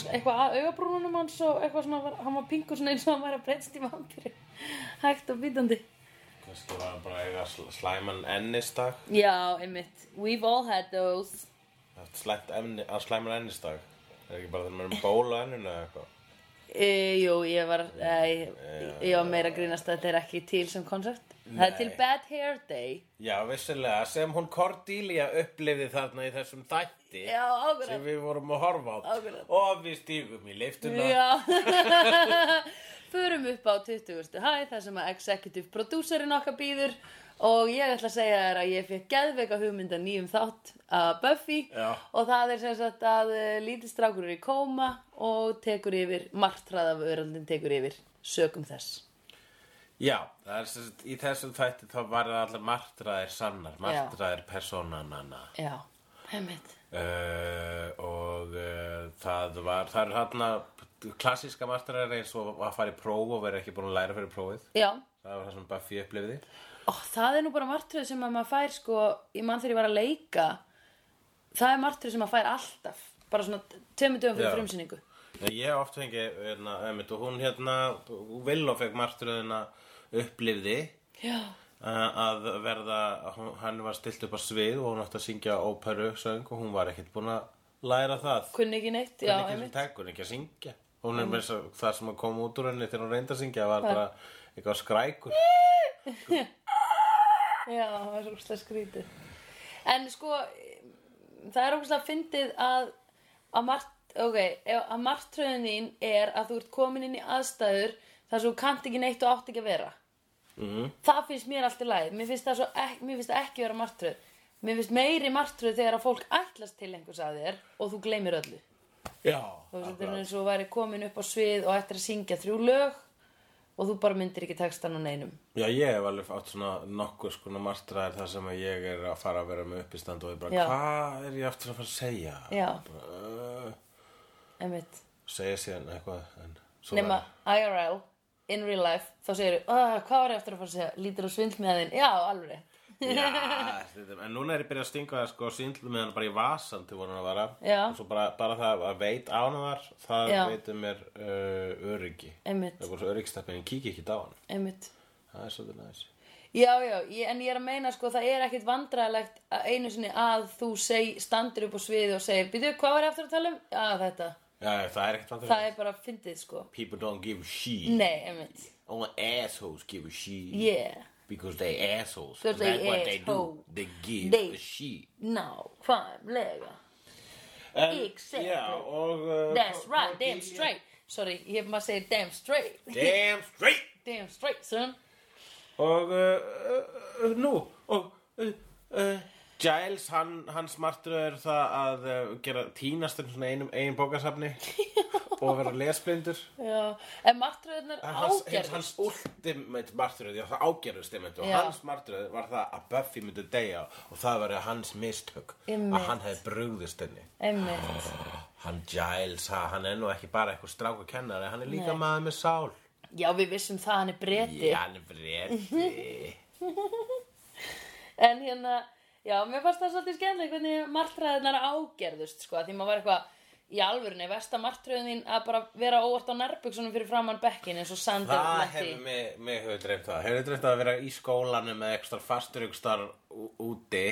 svona, eitthvað að augabrúnunum hans og eitthvað svona, hann var pingur svona eins og hann var að breytst í vampíru hægt og bítandi. Kannski var hann bara að eiga sl- slæman ennisdag. Já, einmitt, we've all had those. Slæmt enni, að slæman ennisdag. Er ekki bara þegar maður er með ból á enninu eða eitthvað? E, Jú, ég var e, ég var meira að grínast að þetta er ekki til sem koncept Það er til Bad Hair Day. Já, vissilega, sem hún Cordelia upplifði þarna í þessum þætti Já, ákveðan sem við vorum að horfa á. Akkurat. og við stígum í liftuna. Já. Förum upp á 20. hæ þar sem að executive producerinn okkar býður og ég ætla að segja þér að ég fekk geðveika hugmynda nýjum þátt að Buffy. Já. og það er sem sagt að uh, lítið strákur er í kóma og tekur yfir martrað af öraldin tekur yfir sögum þess Já, það er í þessum þætti þá var það allar martraðir sannar, martraðir personanana Já, heimitt uh, og uh, það var, það er þarna klassíska martraðir eins og að fara í próf og vera ekki búin að læra fyrir prófið. Já, það var það sem Buffy upplifði. Ó, það er nú bara martröð sem að maður fær sko, ég mann þegar ég var að leika. Það er martröð sem maður fær alltaf bara svona tveimur dögum fyrir frumsýningu. Ég hef oft fengið, hérna, einmitt, og hún hérna, Villó fekk martraðina upplifði Já, uh, að verða, hann var stilt upp á svið og hún átti að syngja óperu söng og hún var ekkert búin að læra það. Kunni ekki neitt Já, er ekki tek, hún er ekki að syngja. Hún er með þess að það sem að koma út úr henni þegar hún reyndi að syngja var bara eitthvað skrækur. Já, það var svo úrslega skrítið En sko það er ógustlega fyndið að að, mart, okay, ef- að martröðin þín er að þú ert komin inn í aðstæður þar sem þú kannt ekki neitt og átt ekki að vera mm. það finnst mér allt í lagi mér finnst það, svo ek, mér finnst ekki vera martröð mér finnst meiri martröð þegar að fólk ætlast til einhvers að þér og þú gleymir öllu Já, þú veist þetta eins og væri komin upp á svið og ættir að syngja þrjú lög og þú bara myndir ekki textan á neinum Já, ég hef alveg átt svona nokkur skona martraðir þar sem að ég er að fara að vera með uppistand og ég bara, Já. hvað er ég aftur að fara að segja? Já. Bara, uh, einmitt segja síðan eitthvað en svo verður- IRL in real life þá segir þú, hvað var ég eftir að fara að segja? Lítur á svindl með þinn, já alveg. Já, þetta- en núna er ég byrjað að stinga það sko síndlu með hann bara í vasan til voru að vara. Já. og svo bara, bara það að veit á hann var það Já. veitir mér uh, öryggi. Einmitt, það er bara svo öryggsteppi en ég kík ekki á hann einmitt. Það er svolítið næs. Já, já, ég, en ég er að meina sko það er ekkit vandræðilegt að einu sinni að þú seg, standur upp á sviði og segir Býtu, hvað var ég aftur að tala um? Já, þetta Já, það er ekkert vandur Það er bara fyndið sko. People don't give a shit. Nei, einmitt. Only assholes give a shit. Yeah, Because they assholes. Because That's they what they do asshole. They give They- a shit. Nákvæmlega En- Exactly. Já, og uh, That's right, damn straight. Sorry, ég maður segir damn straight. Damn straight. Damn straight, son. Og uh, uh, uh, nú Og uh, uh, Giles, hann, hans martur er það að uh, gera tínast um svona einum eigin bókasafni og vera lesblindur. Já, en martröðunar En hans, hans, ágerðust. hans ultimate martröð, já það ágerðust einmitt og Já. hans martröð var það að Buffy myndi deyja og það var hans mistök Einmitt. að hann hefði brugðist henni. Einmitt. Hann Giles, ha, hann er nú ekki bara eitthvað stráku kennari, hann er líka maður með sál. Já, við vissum það, hann er breti. Já, hann er breyti En hérna, já, mér fannst það svolítið skemmtileg hvernig martröðunar ágerðust, sko, því maður var eitthvað í alvörunni, versta martröðin þín að bara vera óvart á nærbuksunum fyrir framann bekkin eins og Sander Það hefur mig, mig hefur dreymt það Hefur dreymt að vera í skólanum með ekstra fastur ykkur úti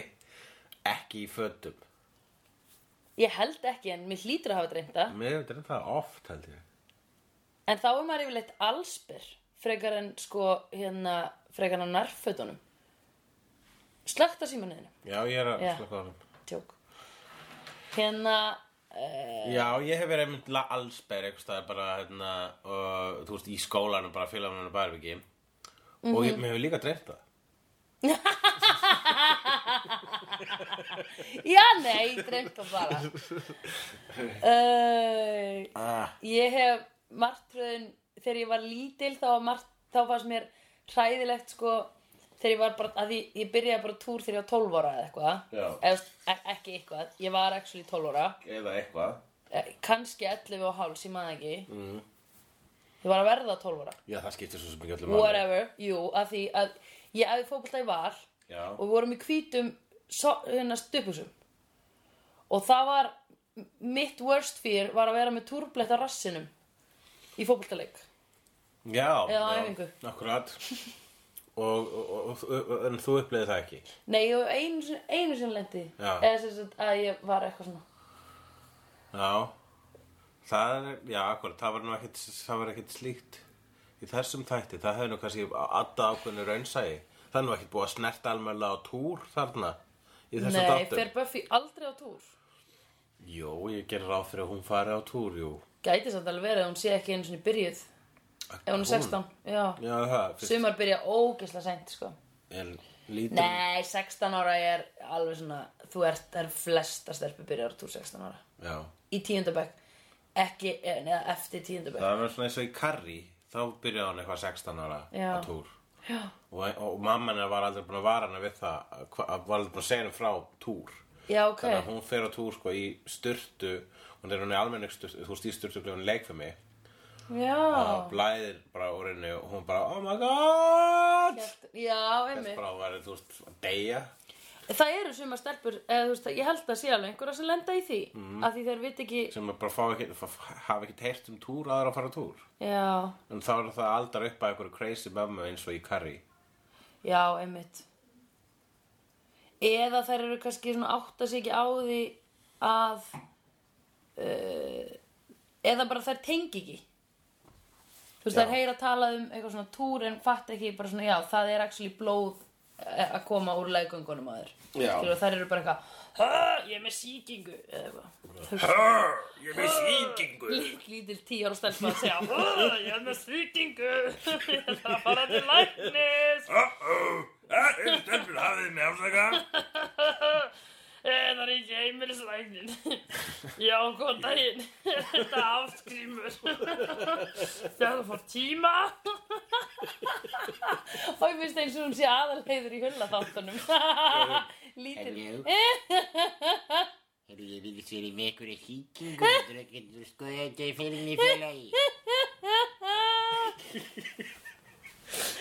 ekki í fötum Ég held ekki, en mér hlýtur að hafa dreymt það. Mér hefur dreymt það oft held ég En þá er maður yfirleitt allsbyr, frekar en sko, hérna, frekar en á nærfötunum. Slögt á símanuðinu, Já, ég er að slaka á hann tjók. Hérna, uh, Já, ég hef verið einmitt la- allsber einhvers staðar bara, hérna, og, þú veist, í skólanum bara félagunum bara ekki og Mhm. ég, mér hefur líka dreymt það já, nei, dreymt það bara. Uh, ah, Ég hef martröðin þegar ég var lítil þá, var margt, þá fannst mér hræðilegt sko þegar ég var bara, að ég, ég byrjaði bara túr þegar ég var 12 ára eða eitthvað. Já. eða e ekki eitthvað, ég var actually 12 ára. Eða eitthvað. Eh, kannski 11 og háls, ég maður ekki. Mm. ég var að verða 12 ára. Já, það skiptir svo sem ekki öllum whatever, jú, að því að ég æði fótbolta í val Já, og við vorum í hvítum so, hérna stupuksum og það var mitt worst fear var að vera með túrblett á rassinum í fótboltaleik. Já, Eða á já, æfingu. Akkurat og, og, og, En þú upplifði það ekki? Nei, og einu, sinni- einu sinni lendi eða sem að ég var eitthvað svona. Já. Það er, já, akkurat, það var nú ekkit, það var ekkit slíkt í þessum þætti, það hefði nú kannski aðda ákveðinu raunsægi. Það er nú ekkit búið að snerta almennilega á túr þarna í þessum nei, þáttum. fer Buffy aldrei á túr? Jú, ég gerir ráð fyrir að hún fari á túr, jú. gæti samt alveg verið að hún sé ekki einu sinni byrjuð ef hún er 16 já. Já, það, fyrst sumar byrja ógislega seint sko. en lítil. nei, 16 ára er alveg svona þú ert, það er flesta stelpur byrjar á túr 16 ára Já, í tíundabæk ekki, eða eftir tíundabæk það var svona eins og í Karri, þá byrjaði hann eitthvað 16 ára Já. á túr. Já. Og, og mamma hennar var aldrei búin að vara hana við það, var aldrei búin að segja henni frá túr. já, ok, Þannig að hún fer á túr sko í styrtu hún er hún í almenning styrtu, þú í styrtu og blæðir bara úr henni og hún bara oh my god! Já, Þetta einmitt. bara var þú veist að deyja. Það eru sumar stelpur, eða veist, ég held að sé alveg einhverja sem lenda í því, Mhm. af því þeir vit ekki sem að bara fá ekki, hafa ekki heyrt um túr aðra að fara túr. Já, en þá er það aldar upp að einhverju crazy mömmu eins og í Carrie já, einmitt. Eða þær eru kannski svona átta sig ekki á því að uh, eða bara þær tengi ekki þú veist, Já. þær heyra talað um eitthvað svona túr en fatt ekki bara svona, já, það er actually blóð eh, að koma úr leggöngunum að þér. Þær eru bara eitthvað "Ha, ég er með sýkingu eða eitthvað. Ég er með sýkingu. Lít- lítil tíu ára stelpa að segja "Hö, ég er með sýkingu. Ég þarf að fara til læknis. Uh-oh, það er stelpur hafið með ásaka Það er ekki heimilislæknin Já, góðan daginn. Þetta er Þegar þú fór tíma. Og ég finnst eins og hún sé aðalheiður í hullaþáttunum. Lítil. Herru, ég vil sér í með ykkur sýkingu Þetta er ekkert að skoða þetta í fyrir mig félagi?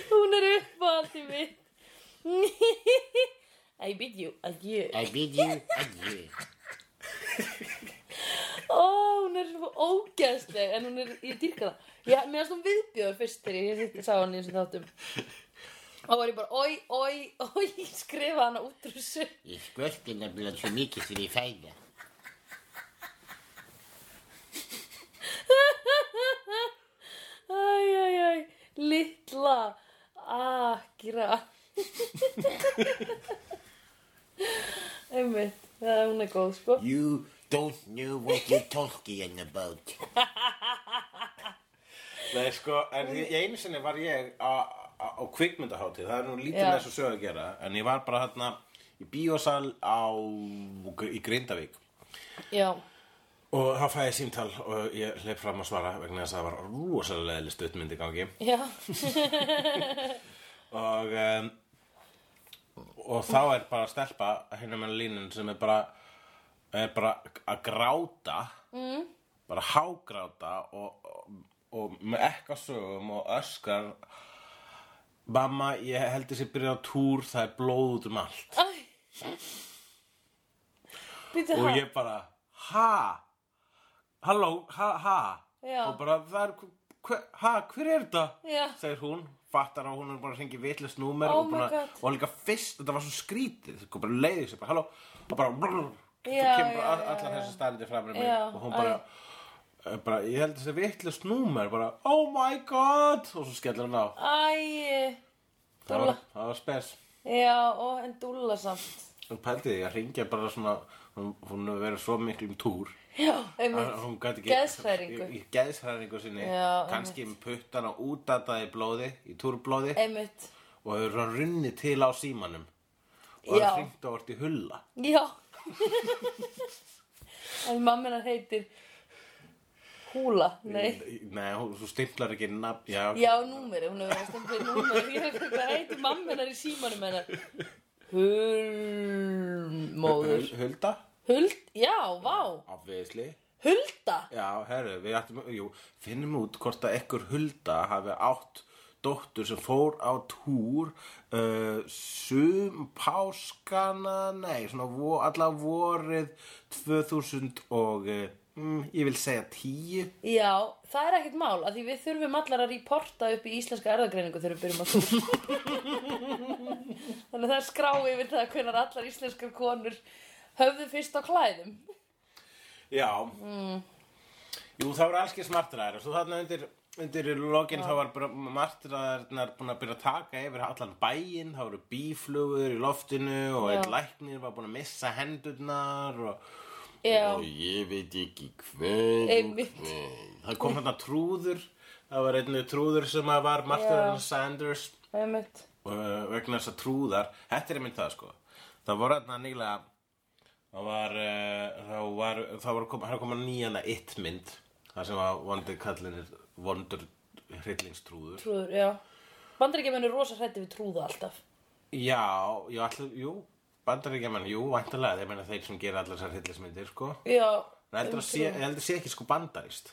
Hún er uppáhaldið mitt I bid you adieu. I bid you adieu. Ó, hún er svo ógeðsleg En hún er, ég dýrka það. Ég, Mér finnst hún viðbjöður fyrst þegar ég sá hann í þessum þáttum. Og var ég bara, oi, oi, oi Skrifa hana út úr þessu. Ég skvöldi nefnilega svo mikið fyrir ég fæða Æ, æ, æ, litla Akira Einmitt, það er hún er góð, sko. You don't know what you're talking about. Nei, sko, en í einu sinni var ég á, á, á kvikmyndahátið, það er nú lítið Já. með þessu sög að gera, en ég var bara hérna í bíósal á, í Grindavík. Já, og þá fæði ég símtal og ég hleyp fram að svara vegna þess að það var rosalega leðileg stuttmynd í gangi. Já, og, um, og þá er bara stelpa hérna með línun sem er bara, er bara að gráta, mm. bara hágráta og, og, og með ekkasögum og öskar Mamma, ég held þessi byrja á túr, það er blóð út um allt. Og ég bara, ha? Halló, ha, ha? Já. Og bara, það er, hver, ha, hver er þetta? Já. Segir hún, fattar að hún er bara að hringi vitlust númer Oh og, God. og líka fyrst, þetta var svo skrítið, sko, bara leiði sig, bara, halló, og bara, brr, þú kemur bara allar já. þessi stærndi framir mig og hún bara, eh, bara, ég held þessi vitlust númer, bara, oh my god, og svo skellir hann á. Æ, Það var, það var spes. já, og en dúlla samt Hún pældi því að ringja bara svona, hún, hún verið svo miklu um túr. Já, hún gæti ekki í, geðshræringu sinni. Já, kannski með puttana útataði blóði í túrblóði. Einmitt. Og hefur svona runnið til á símanum. Og það hringt á vart í hulla. Já. En mamminar heitir Húla, nei. Nei, hún þú stimplar ekki nafn já, Já, númeri, hún hefur í númeri Ég veit ekki hvað heitir mamminar í símanum hennar Hulmóður Hul- Hulda? Huld, já, vá. Obviously. Hulda? Já, herru, við ættum, jú, finnum út hvort að ekkur Hulda hafi átt dóttur sem fór á túr uh, sum páskana, nei, svona vo, alla vorið 2000 og, uh, mm, ég vil segja 10. Já, það er ekkert mál að því við þurfum allar að reporta upp í íslenska erðagreiningu þegar við byrjum að þú Þannig að það er skrá yfir það hvernig allar íslenskar konur höfðu fyrst á klæðum. Já. Jú, það voru allski smartræðir og svo þarna undir, undir lokin þá var bara martræðirnar búin að byrja að taka yfir allan bæinn, það voru bíflugur í loftinu og einn læknir var búin að missa hendurnar og, Já, og ég veit ekki hvað Einmitt. og hvað. Það kom þarna trúður, það var einnig trúður sem að var Martha. Sanders. Einmitt uh, vegna þess að trúðar þetta er einmitt það sko. Það voru þarna nýlega það var uh, þá var það var kom, það kom að nýjana eitt mynd það sem var vondur kallinir vondur hryllingstrúður Trúður, já. Bandaríkjumenn er rosa hrætti við trúða alltaf. Já, já allir, jú bandaríkjaman, jú, væntalega, ég meina þeir sem gera allar þessar hryllingsmyndir sko. Já en heldur að sé, ég heldur að sé ekki sko bandarist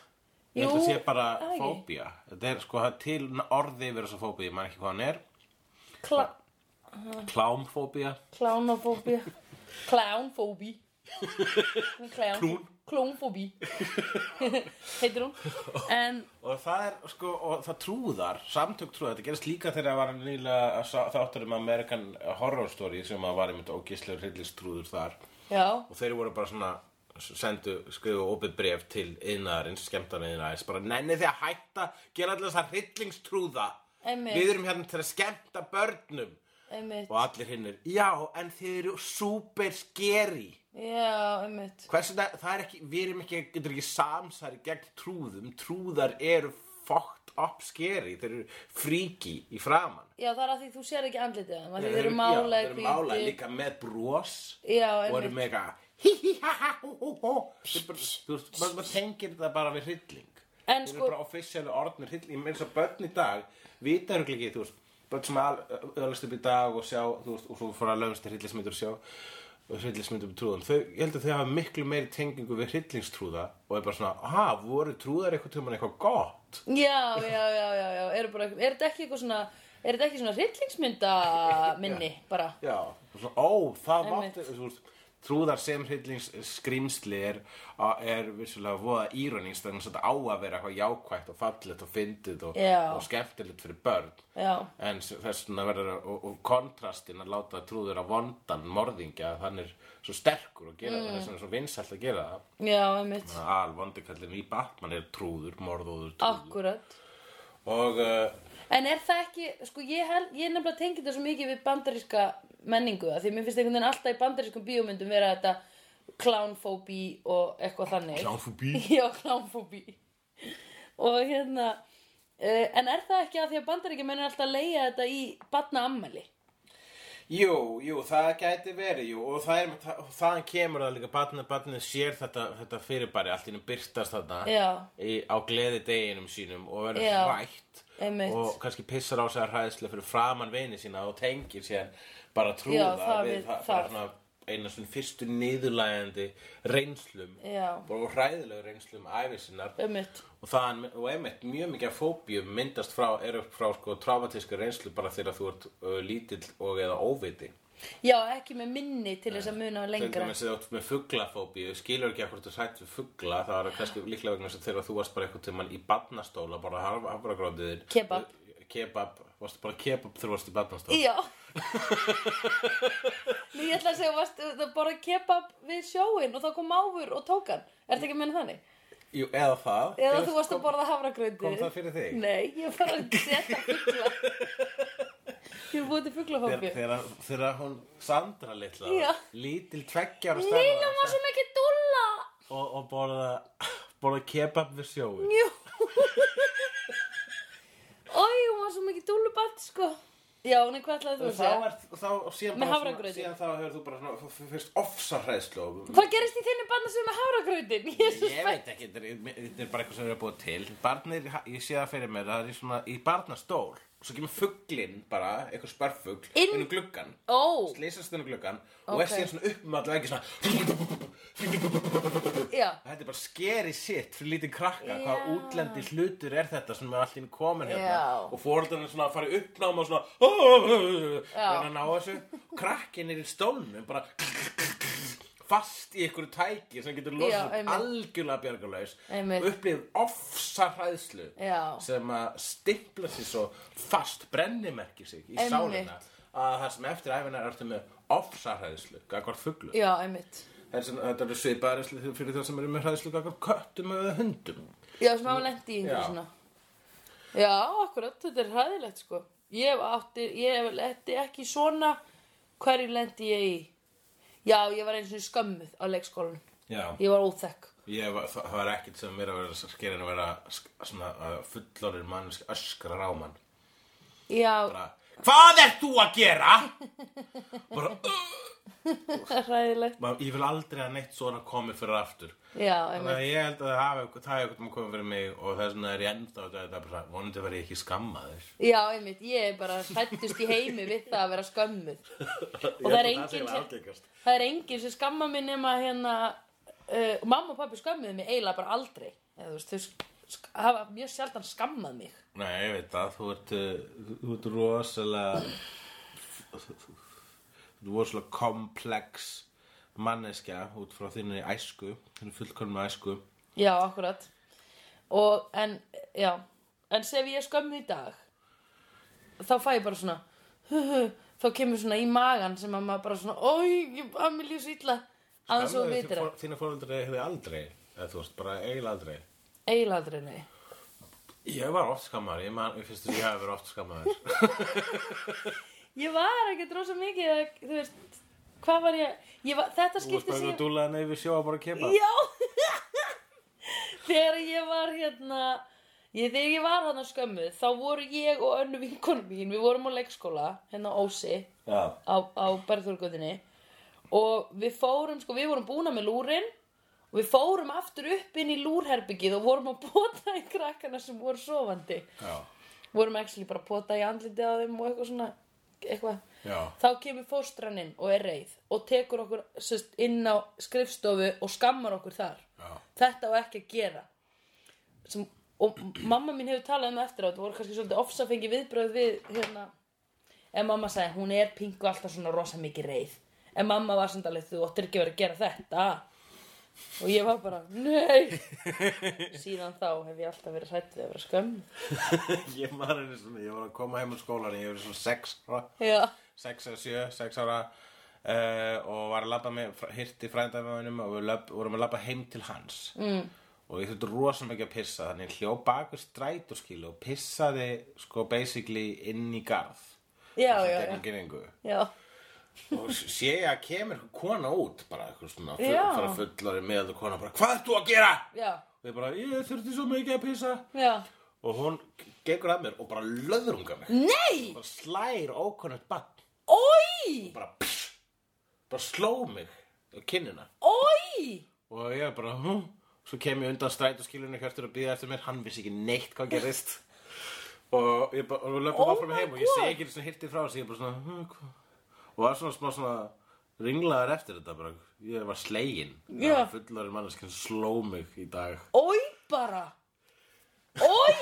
ég Jú, heldur að sé bara ekki. fóbía. Þetta er sko það er til orði yfir þessa fóbía, ég man ekki hvað hann er Kla klámfóbía. Klánofóbía Klánfóbí Klán Klún. Klónfóbí. Heitir hún. En Og það er, sko, og það trúðar, samtök trúðar, þetta gerist líka þegar það var nýlega þáttur um American Horror Story sem að var einmitt ógislegur hryllistrúður þar. Já, og þeir voru bara svona sendu, skrifu opið bref til yðnaðarins, skemmtan yðnaðarins, bara nenni þið að hætta, gera allir þessar hryllingstrúða. Einmitt. Við erum hérna til að skemmta börnum. einmitt. Og allir hinnir, já, en þið eru super scary. Já, einmitt. Hversu það, það er ekki, við erum ekki, getur ekki samsæri gegn trúðum, trúðar eru fucked up scary, þeir eru fríki í framann. Já, það er að því þú sér ekki andlitið á þeim, að því Þeir eru já, málaðir þeir eru málaðir líka með bros. Já, og eru einmitt. með eitthvað hí hí ha ha hú hú hú. Þeir bara- þú veist, maður maður tengir það bara við hrylling. En þeir sko- eru bara officiáli orð með hrylling. Með þess að börn í dag vita eru ekki, þú veist börn sem öðlast upp í dag og sjá þú veist, og svo fara að lögast til hryllingsmyndur og sjá hryllingsmyndur með trúðum þau, ég held að þau hafa miklu meiri tengingu við hryllingstrúða og er bara svona, aha, voru trúðar eitthvað tímann eitthvað gott? Já, já, já, já, já, Er þetta ekki eitthvað svona Er þetta ekki svona hryllingsmynda minni, bara? Já, og svo, ó, það Einmitt. mátti, þú veist, trúðar sem hryllingsskrimsli er, er vissulega voða íronist þannig að þetta á að vera eitthvað jákvætt og fallegt og fyndið og, og skemmtilegt fyrir börn. Já, en þess vegna verður og, og kontrastin að láta trúður að vondan morðingja, hann er svo sterkur að gera það, þess vegna er svo vinsælt að gera það. Já, einmitt. Al vondikallin í Batman er trúður, morðóður trúður. Akkurat og uh, En er það ekki, sko ég, hel, ég nefnilega tengi þetta svo mikið við bandaríska menningu að því mér finnst einhvern veginn alltaf í bandarískum bíómyndum vera þetta clownfóbí og eitthvað þannig. Clownphobie? Já, clownfóbí. Og hérna uh, en er það ekki að því að bandaríkjumenn er alltaf að leia þetta í batna ammæli Jú, jú, það gæti verið, jú, og það er, það, þaðan kemur það líka, barnið, barnið sér þetta, þetta fyrirbæri, allt innum byrtast þarna Já. í, á gleði deginum sínum og verður Já, hrætt einmitt. og kannski pissar á sig að hræðslu fyrir framann vini sína og tengir sér bara trúða Já, það við við- það, bara svona eina svona fyrstu niðurlægandi reynslum Já. og hræðilegu reynslum æfisinnar Einmitt. og það og einmitt mjög mikið af fóbíum myndast frá, eru frá sko traumatíska reynslu bara þegar þú ert uh, lítill og eða óviti Já, ekki með minni til þess að muna til lengra. dæmis eða út með fuglafóbíu skilur ekki að hvort þú sætt við fugla það var kannski líklega vegna þess að þegar þú varst bara eitthvað tímann í barnastóla bara hafragrótiðin Kebab. kebab, varstu bara kebab þegar þú varst í barnastóla Já. Nú ég ætla að segja varst, það bara kebab við sjóin og þá kom máfur og tók hann. Er þetta ekki að menna þannig? Jú, eða það. Eða þú varst að borða hafragrauti kom það fyrir þig? Nei, ég var að setja fugla Ég er búið til fuglafóbíu þegar, hún Sandra litla Já. lítil tveggjar Lilla var svo mikið dúlla og, og borða, borða kebab við sjóin Jú. Ói, hún var svo mikið dúllubatt sko. Já, nei, hvað ætlaði þú að segja? er þá, síðan, Með hafragrauti. síðan þá hefur þú bara svona, f- fyrst ofsarhæðslu og Hvað gerist í þinni barna sem er með hafragrautin? Jésus, Ég veit ekki, þetta er, þetta er bara eitthvað sem við erum búið til. Barnir, ég sé það fyrir mér, það er í svona í barnastól svo kemur fugglinn bara, eitthvað spörfugl Inn- um gluggan Ó, slýsast inn um gluggan og er síðan svona upp með allavega ekki svona já, Þetta er bara scary shit fyrir lítið krakka Já. hvað útlendi hlutur er þetta sem er allir komin hérna Já. og fóreldarnir svona að fara í uppnáma og svona Já. að ná þessu krakkin er í stólnum bara fast í einhverju tæki sem getur einmitt. algjörlega bjargarlaus. Einmitt. upplifð ofsa hræðslu sem að stimpla sér svo fast brennimerki sig í sálina. Að það sem eftir æfina er með ofsa hræðslu gagvart fuglu já, einmitt. Þetta eru svipaðar fyrir það sem eru með hræðslu gagvart köttum eða hundum. Já, sem hafa lent í einhverju svona. Já, akkurat, þetta er hræðilegt sko. Ég hef átti, ég hef lendi ekki svona Hverju lendi ég í? Já, ég var eins og skömmuð á leikskólanum. Já, Ég var óþekk. Ég var, það var ekkert sem mér að vera skerinn að vera sk- svona uh, fullorinn mannsk öskrar á mann. Já, bara, Hvað ert þú að gera? bara, uh, hræðilegt. Maður- ég vil aldrei að neitt svona komi fyrir aftur. Já, Þannig að ég held að það hafi, það hefur eitthvað komið fyrir mig og þess vegna er ég enda á þetta bara, vonandi verði ég ekki skammaður. Já, einmitt, ég er bara hrættust í heimi við það að vera skömmuð. Og það er enginn sem, er enginn sem skamma mig nema hérna uh, Mamma og pappi skömmuðu mig eiginlega bara aldrei. Eða, þú veist, Þau hafa mjög sjaldan skammað mig. Nei, ég veit það, þú ert, uh, þú ert rosalega, þú ert rosalega komplex manneskja út frá þinni æsku, þinni fullkomna æsku. Já, akkurat Og, en, já En sef ég skömmu í dag Þá fæ ég bara svona Þá kemur svona í magan sem að maður bara svona Ói, að mér líf svo illa Aðeins og vitir það Þína fóröldri hefði aldrei, eða þú veist, bara eiginlega aldrei. Eiginlega aldrei, nei Ég var oft skammaður, ég man, ég finnst að ég hafi verið oft skammaður. Ég var ekki drosa mikið að, Þú veist, hvað var ég, ég var, Þetta Þú veist skipti bara sem að dúlaði neyfi sjó að bara kepa. Já Þegar ég var hérna ég, Þegar ég var hérna skömmuð Þá voru ég og önnu vinkonu mín Við vorum á leikskóla, hérna á Ósi Já. Á, á Berðþórgöðinni Og við fórum, sko, við vorum búna með lúrin Og við fórum aftur upp inn í lúrherbyggið Og vorum að pota í krakkana sem voru sofandi Já. Vorum actually bara að pota í andlitið á þeim Og eitthvað svona Eitthvað. Þá kemur fóstran inn og er reið og tekur okkur sest, inn á skrifstofu og skammar okkur þar. Já. þetta á ekki að gera. Sem, og mamma mín hefur talað um eftir á þetta voru kannski svolítið ofsafengi viðbröð við hérna. En mamma sagði hún er pingu alltaf svona rosa mikið reið. En mamma var alveg þú óttir ekki verið að gera þetta og ég var bara nei. Síðan þá hef ég alltaf verið hrætt við að vera skömm. Ég var einu svona, ég var að koma heim úr skólan, ég var svona sex ára. já, 6 eða 7, 6 ára uh, og var að labba með hirti frændafæðunum og við löb, vorum að labba heim til hans. Mm. og ég þurfti rosa mikið að pissa þannig hljóð bakur strætóskilu og pissaði sko basically inn í garð. Já, já, já, já. Og sé ég að kemur kona út bara eitthvað svona full, Já. fara fullari meðal kona bara hvað ert þú að gera? já, og ég bara ég þurfti svo mikið að pissa já. og hún gengur að mér og bara löðrunga mig nei, bara slær ókonut bann oi bara pss, bara sló mig á kinnina oi og ég bara hm. svo kem ég undan strætóskilunni hjörstur að býða eftir mér hann vissi ekki neitt hvað gerist og ég bara og við löpum Oh áfram my heim og ég God. segi ekki svona hirtið frá þessi ég bara svona hm, hvað? Og var svona smá svona ringlaður eftir þetta bara. Ég var slegin Já. fullarinn manneskinn sló mig í dag. Ói bara. Ói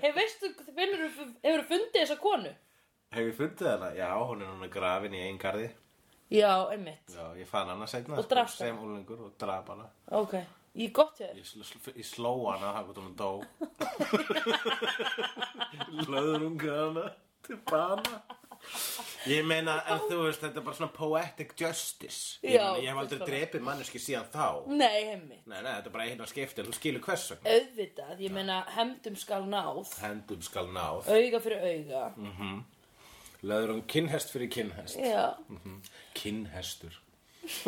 Hei, veistu, finnur, hefur fundið þessa konu? hef ég fundið hana? já, hún er núna grafin í einn garði. Já, einmitt. Já, ég fann hana seinna Og drapst sem úlingur og draf hana. Ok, ég gott hjá þér Ég, sl ég sló hana, það gott hún dó. Löðrunga hana til bana Ég meina, en þú veist, þetta er bara svona poetic justice. Ég, Já, meina, ég hef aldrei drepið manneski síðan þá. Nei, heimmi Nei, nei, þetta er bara einn að skipti, þú skilur hvers vegna. Auðvitað, ég meina, hemdum skal náð. Hendum skal náð. Auga fyrir auga. Löðrung kinnhest fyrir kinnhest. Já. Kinnhestur.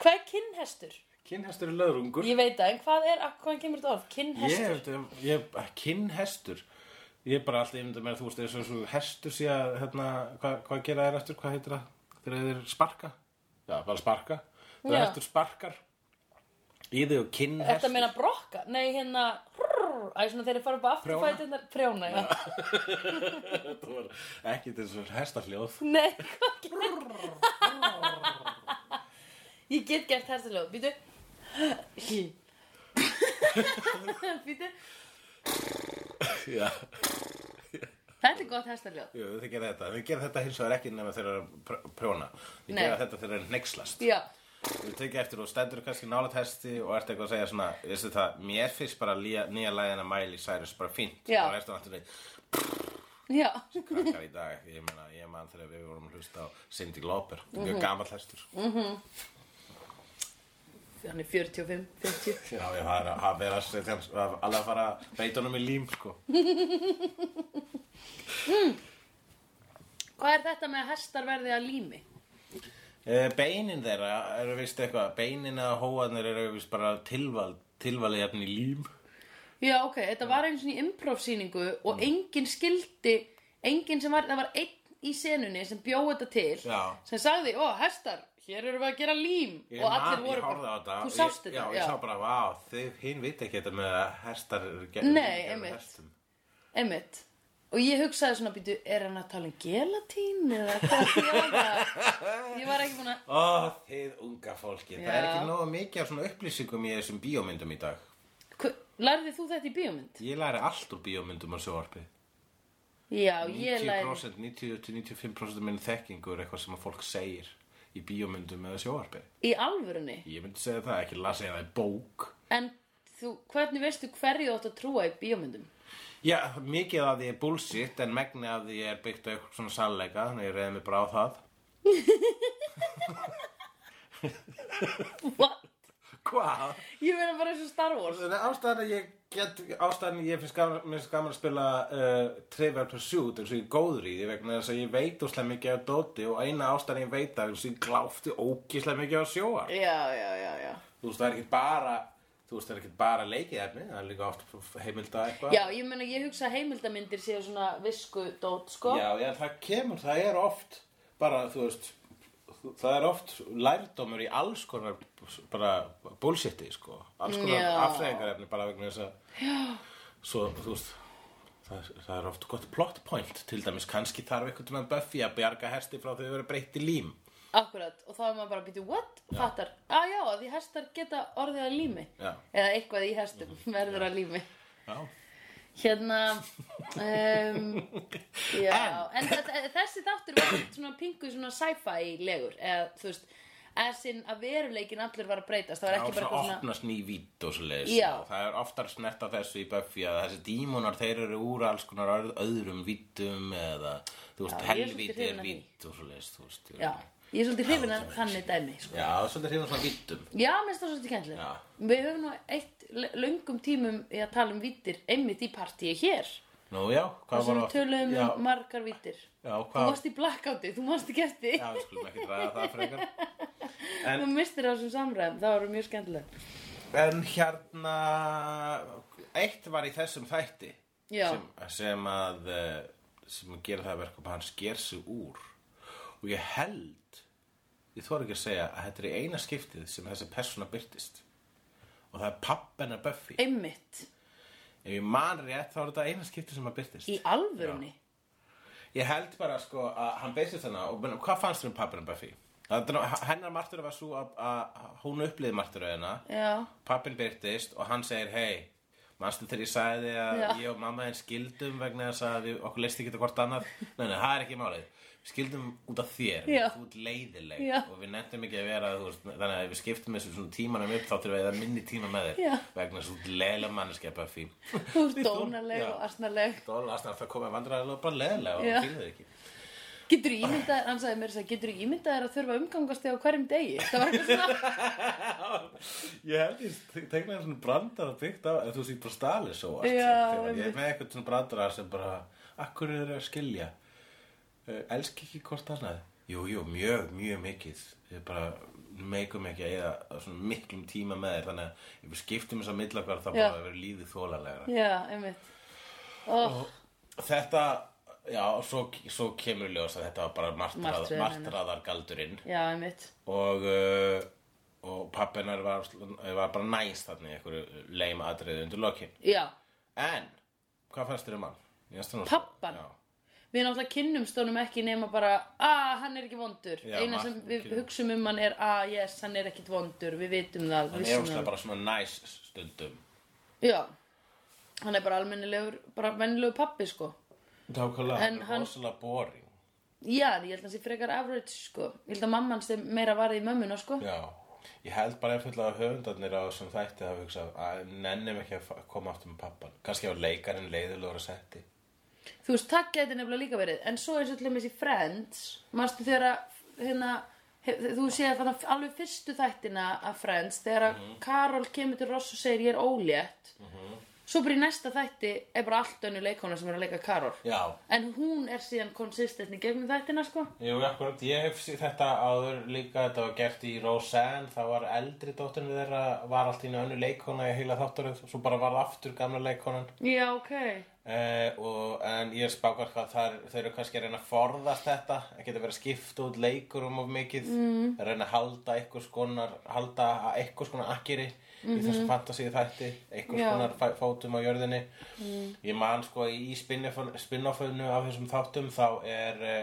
Hvað er kinnhestur? Kinnhestur er löðrungur. Ég veit það, en hvað er, hvaðan kemur þetta orð? Ég Kinnhestur hef þetta, ég, kinnhestur Ég er bara alltaf einmitt með, þú veist, eins og svo hestur sé að, hérna, hvað, hvað gera þér eftir, hvað heitir það, þeir sparka? Já, bara sparka. Það Já. hestur sparkar í þig og kinnhestur. Þetta meina brokka? Nei, hérna, hrrr, Æ, svona þeir fara bara aftur Prjóna? fætunar Prjóna, já Þetta var ekki þessu hestahljóð Nei, hvað Ég get gert herstaljóð, býtu Býtu Já, Þetta er gott herstaljóð jú, þið gera þetta. Þið gera þetta hins vegar ekki nema þegar að pr- prjóna. Þið Nei. gera þetta þegar að neykslast Já, Þú tekið eftir og stendur kannski nálægt hesti og ert eitthvað að segja svona, veistu það, mér finnst bara lía, nýja lægina Miley Cyrus bara fínt. Já. og ertu náttúrulega já. Krakkar í dag, ég meina, ég man þegar við vorum að hlusta á Cindy Lauper, mjög gamall hestur Hann er 45, 50 Já, ég var að hafa verið að setja hans, að alveg að fara að beita honum í lím, sko Hvað er þetta með að hestar verði að lími? Eh, Beinin þeirra eru vist eitthvað, beinin eða hóarnir eru vist bara tilval, tilvalið jafn í lím Já, ok, þetta var einu svona í improv-sýningu og Mm. enginn skildi enginn sem var, það var einn í senunni sem bjóð þetta til Já. sem sagði, ó, hestar, hér erum við að gera lím Ég og man, allir voru horfði á þetta. Þú sást þetta, Já, ég sá bara, vá, þið hinn veit ekki þetta með að hestar eru ge- Nei, einmitt. einmitt. Og ég hugsaði svona, býtu, er hann að tala um gelatín eða hvað ég var bara ekki búin að Ó, þið unga fólki, það er Já. ekki nógu mikið af svona upplýsingum í þessum bíómyndum í dag. Lærðið þú þetta í bíómynd? Ég læri allt úr bíómyndum á sjóarpi Já, ég læri 90%, 90-95% minn þekkingur er eitthvað sem að fólk segir í bíómyndum eða sjóarpi í alvörunni Ég myndi segja það, ekki lasa ég það í bók en þú, hvernig veistu hverju þú átt að trúa í bíómyndum? Já, mikið af því er bullshit en megni af því er byggt á eitthvað svona sannleika þannig ég reyði mig bara á það What? Hvað? Ég meina bara eins og Star Wars. Ástæðan að ég ég finnst gaman, gaman að spila uh, Trivial Pursuit eins og ég er góður í því vegna þess að ég veit úslega mikið af dóti og eina ástæðan ég veit að ég gláfti ógislega mikið á sjóa. Já, já, já, já. Þú veist, það er ekki bara þú veist, það er ekki bara leikið efni það er líka oft heimilda eitthvað. Já, ég meina, ég hugsa heimildamindir séu svona visku dót, sko. Já, já, það kemur, það er oft bara, þú veist það er oft lærdómur í alls konar bara bullshiti, sko. Alls konar Já. afþreyingarefni bara vegna þess að já. svo, þú veist það, það er oft gott plot point. Til dæmis, kannski þarf eitthvað með Buffy að bjarga hesti frá því að vera breytt í lím. Akkurat, og þá er maður bara að býta, what? Fattar, að já, því hestar geta orðið að lími. Já. Eða eitthvað í hestum verður að lími. Já, Hérna um, Já, en, en þessi þáttur var svona pingu svona sci-fi legur Eða, þú veist, essin að veruleikin allir var að breytast Það var ekki bara svona eitthvað svona opnast ný vítt og svo leiðis Já. Það er oftar snert á þessu í Buffy að þessi dímonar þeir eru úr alls konar öð- öðrum víttum eða þú veist, Já, ég er svolítið helvíti hrifin er af því. vítt og svo leiðis þú veist Já, ég er svolítið hrifin að þannig dæmi, sko Já, svolítið hrifin svona víttum Já, minnst það svolítið Já. Við höfum nú eitt l- löngum tímum í að tala um vittir einmitt í partíi hér. Nú já, Það hvað sem var við töluðum já, um margar vittir já, Þú hvað varst í blackouti, þú varst í gæsti Já, við skulum ekki ræða það frekar. Þú mistir þessum samræðum, það var mjög skemmtilega En hérna Eitt var í þessum þætti sem, sem að eh, sem að gera það að verka að hann sker sig úr. Og ég held ég þóra ekki að segja að þetta er eina skiptið sem þessi persóna byrtist og það er pappennar Buffy. Einmitt, ef ég man rétt þá er þetta eina skiptið sem að byrtist í alvörunni? Ég held bara sko að hann beistist þarna og menn, hvað fannst þér um pappina Buffy? Það, er nú- hennar martur var svo að, að hún upplýði marturöðina Já, pappin byrtist og hann segir hei, manstu þegar ég sagði að Já. ég og mamma henn skildum vegna þess að við, okkur leist ekki þetta hvort annað? Nei, nei, það er ekki málið skildum út af þér, Já. þú ert leiðileg Já. og við nefndum ekki að vera veist, þannig að ef við skiptum þessu svona tímanum upp þá þurfum við að minni tíma með þér Já. vegna þess að þú ert leiðileg manneskja Buffy þú ert dónaleg og asnaleg Dólast að það komið vandræðilega bara leiðilega og það fylgði ekki Getur þú ímyndað, hann sagði mér þess að getur þú ímyndað þér að þurfa að umgangast þig á hverjum degi Það var eitthvað svona Ég held ég tegna svona brandara byggt á ef þú sýtt bara stali svo Ég einmitt. með eitthvað svona brandara sem bara Akkur er þeir að skilja Elski ekki hvort annað. Jú, jú, mjög, mjög mikið. Við bara meikum ekki að eða svona miklum tíma með þér Þannig að ef við skiptum þess að milla okkar þá bara verður lífið þólalega Já, einmitt. Oh, Þetta, já, svo, svo kemur í ljós að þetta var bara martrað, martraðargaldurinn. Já, einmitt. Og, uh, og pappinar var, var bara næst þarna í einhverju leima atriði undir lokin. Já, En, hvað fannst þér um hann? Ég Pabbann? Já. Við náttúrulega kynnumst honum ekki nema bara að hann er ekki vondur Já, Eina sem Martin við kynnum. hugsum um hann er að yes, hann er ekkit vondur Við vitum það, Hann er vissum óslega það bara svona næs stundum. Já, hann er bara almennilegur, bara vennilegur pappi sko Nákvæmlega, En hann er hann- rosalega boring. Já, ég held að hann sé frekar average sko Ég held að mamman sé meira varði í mömmuna sko Já, ég held bara einfallega að höfundarnir á þessum þætti hafa hugsað að nennum ekki að fa- koma aftur með pappan. Kannski á leikarinn leiðilegur að setti. Þú veist, það geti nefnilega líka verið. En svo og til dæmis í Friends Manstu þegar að hérna, hef, Þú séð þannig alveg fyrstu þættina af Friends Þegar að Mhm. Karol kemur til Ross og segir ég er ólétt. Svo bara í næsta þætti er bara allt önnu leikona sem er að leika Karol. Já. En hún er síðan konsistent í gegnum þættina sko. Jú, akkurat, ég hef þetta áður líka, þetta var gert í Roseanne, það var eldri dótturinn þeirra, var allt í önnu leikona í heila þátturinn, svo bara var aftur gamla leikonan. Já, ok Uh, og, en ég er spákar hvað þar, þau eru kannski að reyna að forðast þetta. Að geta verið að skipta út leikur um of mikið mm. að reyna að halda einhvers konar halda að einhvers konar akkeri í þessum fantasíu þætti einhvers Já. konar fæ- fótum á jörðinni. Ég man sko í spin-offinu af þessum þáttum þá er uh,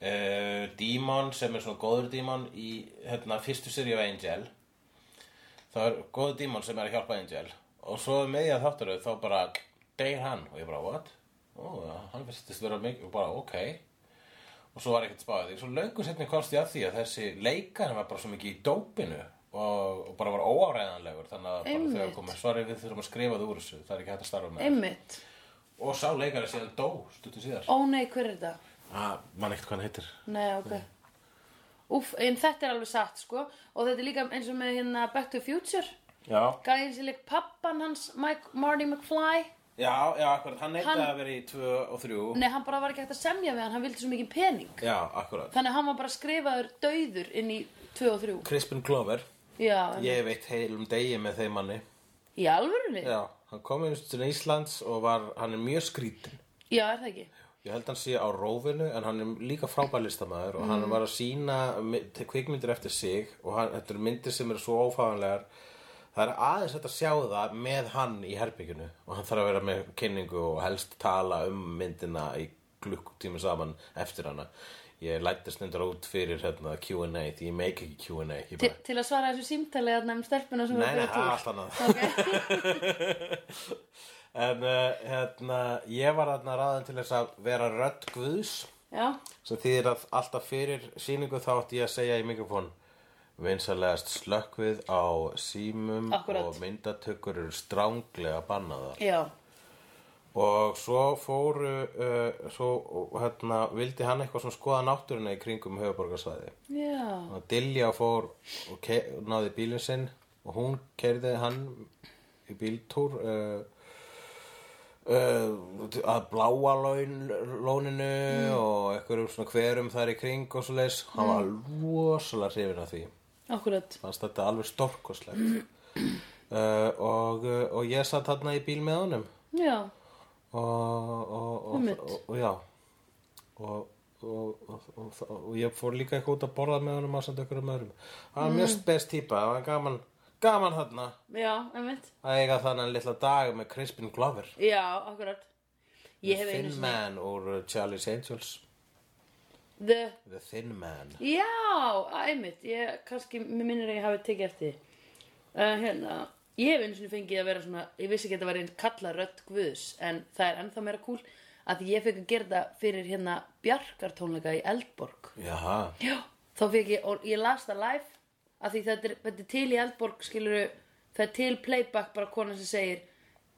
uh, Dímon sem er svona góður dímon í hérna, fyrstu seri af Angel. Það er góður dímon sem er að hjálpa Angel. Og svo með ég að þáttur þá bara deyr hann og ég bara what? Ó, hann virtist vera mikið og bara ok. Og svo var ekkert spáðið því svo löngu setni komst ég að því að þessi leikar var bara svo mikið í dópinu og, og bara var óáræðanlegur þannig að bara Einmitt. þegar komið sorry við þurfum að skrifa það úr þessu. Það er ekki hægt að starfa með Einmitt. Og sá leikari síðan dó stuttu síðar. Ó nei, hver er þetta? ah, mann ekkert hvað hann heitir. Nei, ok. Úff, en þetta er alveg satt sko. Og þetta er líka eins og með hérna Back to the Future. Já, Gæðin sem leik pappan hans Mike, Marty McFly já, já, akkurat. Hann neitaði Hann- að vera í 2 og 3 Nei, hann bara var ekki hægt að semja við hann. Hann vildi svo mikið pening. Já, akkurat. Þannig að hann var bara skrifaður dauður inn í 2 og 3 Crispin Glover. Já, en, ég veit heilum degi með þeim manni. Í alvörunni? já, hann kom inn til Íslands og var, hann er mjög skrítin Já, er það ekki? Ég held hann sé á rófinu en hann er líka frábær listamæður og hann var að sína kvikmyndir eftir sig og hann, þetta eru myndir sem eru svo ófáðanlegar það er aðeins hægt að sjá það með hann í herbygginu og hann þarf að vera með kynningu og helst tala um myndina í klukkutími saman eftir hana. Ég lættist nefndar út fyrir hérna, Q&A því ég meik ekki Q&A bara, til að svara þessu símtali að nefn stelpuna sem nei, bjóða allt annað. Ok, en uh, hérna, ég var þarna ráðin til þess að vera rödd guðs. Já, sem þýðir að alltaf fyrir sýningu þá átti ég að segja í mikrofón vinsalegast slökkvið á símum Akkúrat. og myndatökur eru stránglega bannaðar. Já, og svo fóru uh, svo hérna, vildi hann eitthvað svona skoða náttúruna í kringum höfuborgarsvæði já. Og Dilja fór og náði bílinn sinn og hún kerði hann í bíltúr uh, uh, að bláa laun, lóninu og einhverjum svona hverum þar í kring og svo leis hann var rosalega hrifin af því Akkurat. Fannst þetta alveg stórkoslegt uh, og, uh, og ég satt þarna í bíl með honum. Já, og, og, og, og, og já. Og, og, og, og, og ég fór líka eitthvað út að borða með honum á samt einhverjum öðrum. Það var mjög spes típa, það var gaman gaman þarna. Já, einmitt. Að eiga þannig litla dag með Crispin Glover. Já, akkurat. Ég hef einu Thin sinni Man úr Charlie's Angels The The Thin Man. Já, einmitt, ég kannski, mér minnir að ég hafi tekið eftir uh, hérna, ég hef einu sinni fengið að vera svona, ég vissi ekki að þetta var einn kalla rödd guðs, en það er ennþá meira kúl að ég fekk að gera það fyrir hérna bjarkartónleika í Eldborg. Jaha, Já, þá fekk ég, og ég las það live að því þetta er, þetta er til í Eldborg skiluru, það er til playback bara kona sem segir,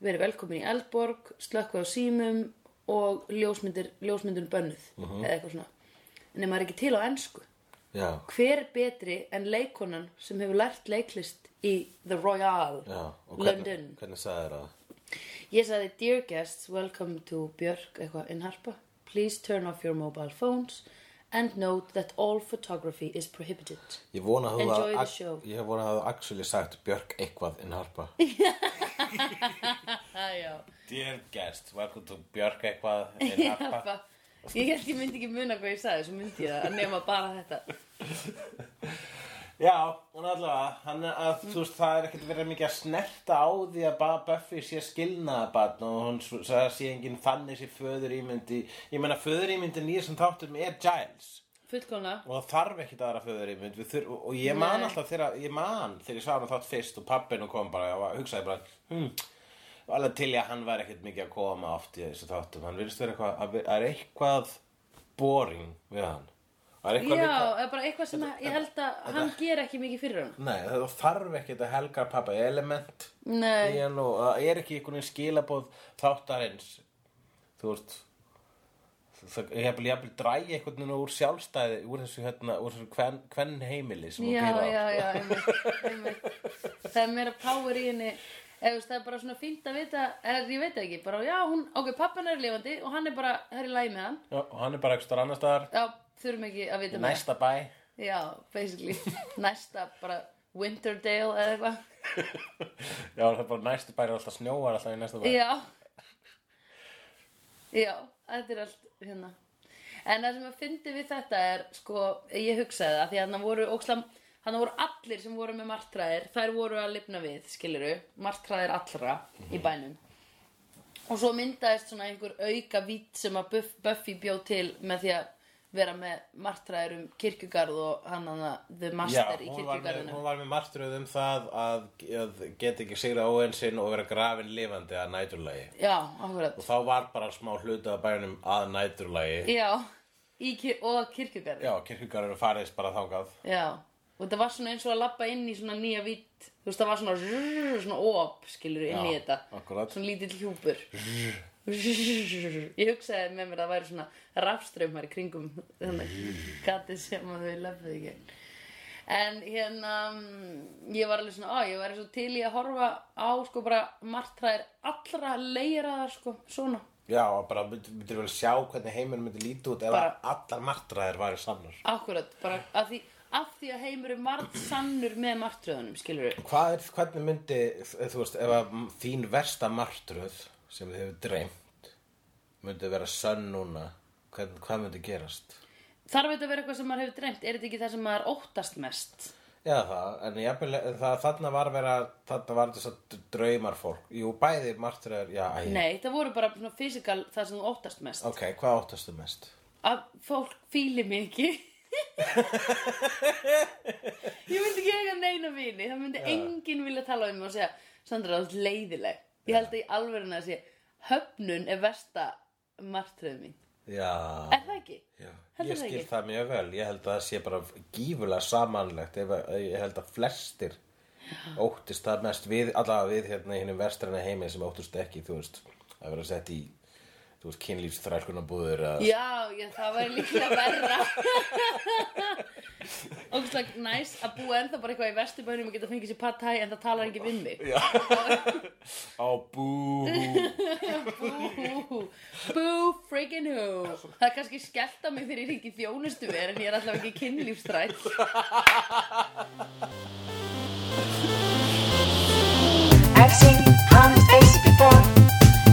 verið velkomin í Eldborg slökku á símum og ljósmyndir, ljósmyndir bönnuð eða eitthvað svona ef maður er ekki til á ensku. Já, hver er betri en leikonan sem hefur lært leiklist í The Royal já og London? hvernig, hvernig sagði það? ég sagði dear guests welcome to Björk eitthvað in Harpa. Please turn off your mobile phones and note that all photography is prohibited. Ég vona að þú actually sagt Björk eitthvað in harpa. Dear guest, welcome to Björk eitthvað in Harpa. Ég held ég myndi ekki muna hvað ég sagði svo myndi ég það að nema bara þetta Já, og allavega, hann að, þú veist, það er ekkert verið mikið að snerta á því að Buffy sé skilnaðabarn og hún s- það sé enginn þannig sé föður ímyndi. Ég meina, föður ímyndin í þessum þáttum er Giles Fullkona. og það þarf ekkert aðra föður ímynd þur, og, og ég man alltaf þegar, ég man þegar ég sá hann þátt fyrst og pappinu kom bara og hugsaði bara, hm, alveg til ég að hann var ekkert mikið að koma oft í þessu þáttum, hann virðist vera eitthvað, að það er eitthvað boring við hann. Það er Já, líka- eða bara eitthvað sem ég held að hann ger ekki mikið fyrir hann. Nei, það þarf ekkert að helga pappa element Nei, og það er ekki einhvern veginn skilabóð þáttarins þú veist það ég hef jafnvel drægi einhvern veginn úr sjálfstæði úr þessu hérna, úr þessu kven, kven heimili já, já, já, einmitt. Það er meira power í henni. Eða, það er bara svona fínt að vita, eða ég veit ekki, bara já, hún, ok, pappin er lifandi og hann er bara, það er í lagi með hann. Já, og hann er bara eitthvað annar staðar Já, þurfum ekki að vita með. næsta bæ Já, basically. Næsta bara Winterdale eða eitthvað. Já, það er bara næsta bæ er alltaf snjóar alltaf í næsta bæ Já Já, þetta er allt hérna En það sem að fyndi við þetta er sko, ég hugsaði það því að hann voru ókslam, hann voru allir sem voru með martræðir, þær voru að lifna við skiliru, martræðir allra í bænum. Og svo myndaðist svona einhver auka vít sem að Buff, Buffy bjóð til með því að vera með martræðir um kirkjugarð og hann að The Já, Master í hún var, með, kirkjugarðinu hún var með martröð um það að, að geta ekki sigra óensinn og vera grafin lifandi að næturlagi. Já, akkurat. Og þá var bara smá hluti af bænum að næturlagi. Já, í, kir og kirkjugarð Já, kirkjugarður farið bara þangað. Já, og þetta var svona eins og að labba inn í svona nýja vitt Þú veist, það var svona rrrr, svona op, skilur inn í Já, þetta. akkúrat. Svona lítill hjúpur. Ég hugsaði með mér að það væri svona rafströmmar í kringum þannig gatið sem að þau löfðu ekki En hérna, mm, ég var alveg svona, á, ég var svo til í að horfa á, sko, bara martræðir allra leiraðar, sko, svona. Já, bara myndir myndi vel sjá hvernig heimurinn myndi líti út ef Bara- að allar martræðir væri sannar. Akkurat, bara af því, af því að heimurinn varð sannur með martröðunum, skilur Hvað er, hvernig myndi, þú veist, ef að þín versta martröð sem þið hefur dreymt myndi vera sönn núna, hvern, hvað myndi gerast? Þarf þetta að vera eitthvað sem maður hefur dreymt? Er þetta ekki það sem maður óttast mest? Já, það, en jafnvel, það, þarna var vera, þarna var þess að draumar fólk. Jú, bæði martröðir, já, æ, Nei, það voru bara svona fysikal það sem þú óttast mest. ok, hvað óttastu mest? Að fólk fíli ekki. ég myndi ekki eiga neina vini. Það myndi enginn vilja tala um mig og segja, Sandra, það er leiðileg. Ég held að í alverðinu að segja, höfnun er versta martröð mín. Já, Er það ekki? já, Heldur ég það skil ekki? það mjög vel. Ég held að það sé bara gífulega samanlegt. Ef, að- ég held að flestir óttist það mest við, allavega við hérna í hinnum vestræna heimi sem óttist ekki, þú veist, að vera sett í, þú veist, kynlýfstrækunabúður að... Já, já, það var líka verra. Og þú veist, næst að búa ennþá bara eitthvað í vestibænum og geta fengið sér pattæ en það talar ekki við mig. Á bú bú bú friggin hú. Það kannski skellta mig þegar ég er ekki þjónustu verið en ég er alltaf ekki kynlýfstræk I've seen honest faces before.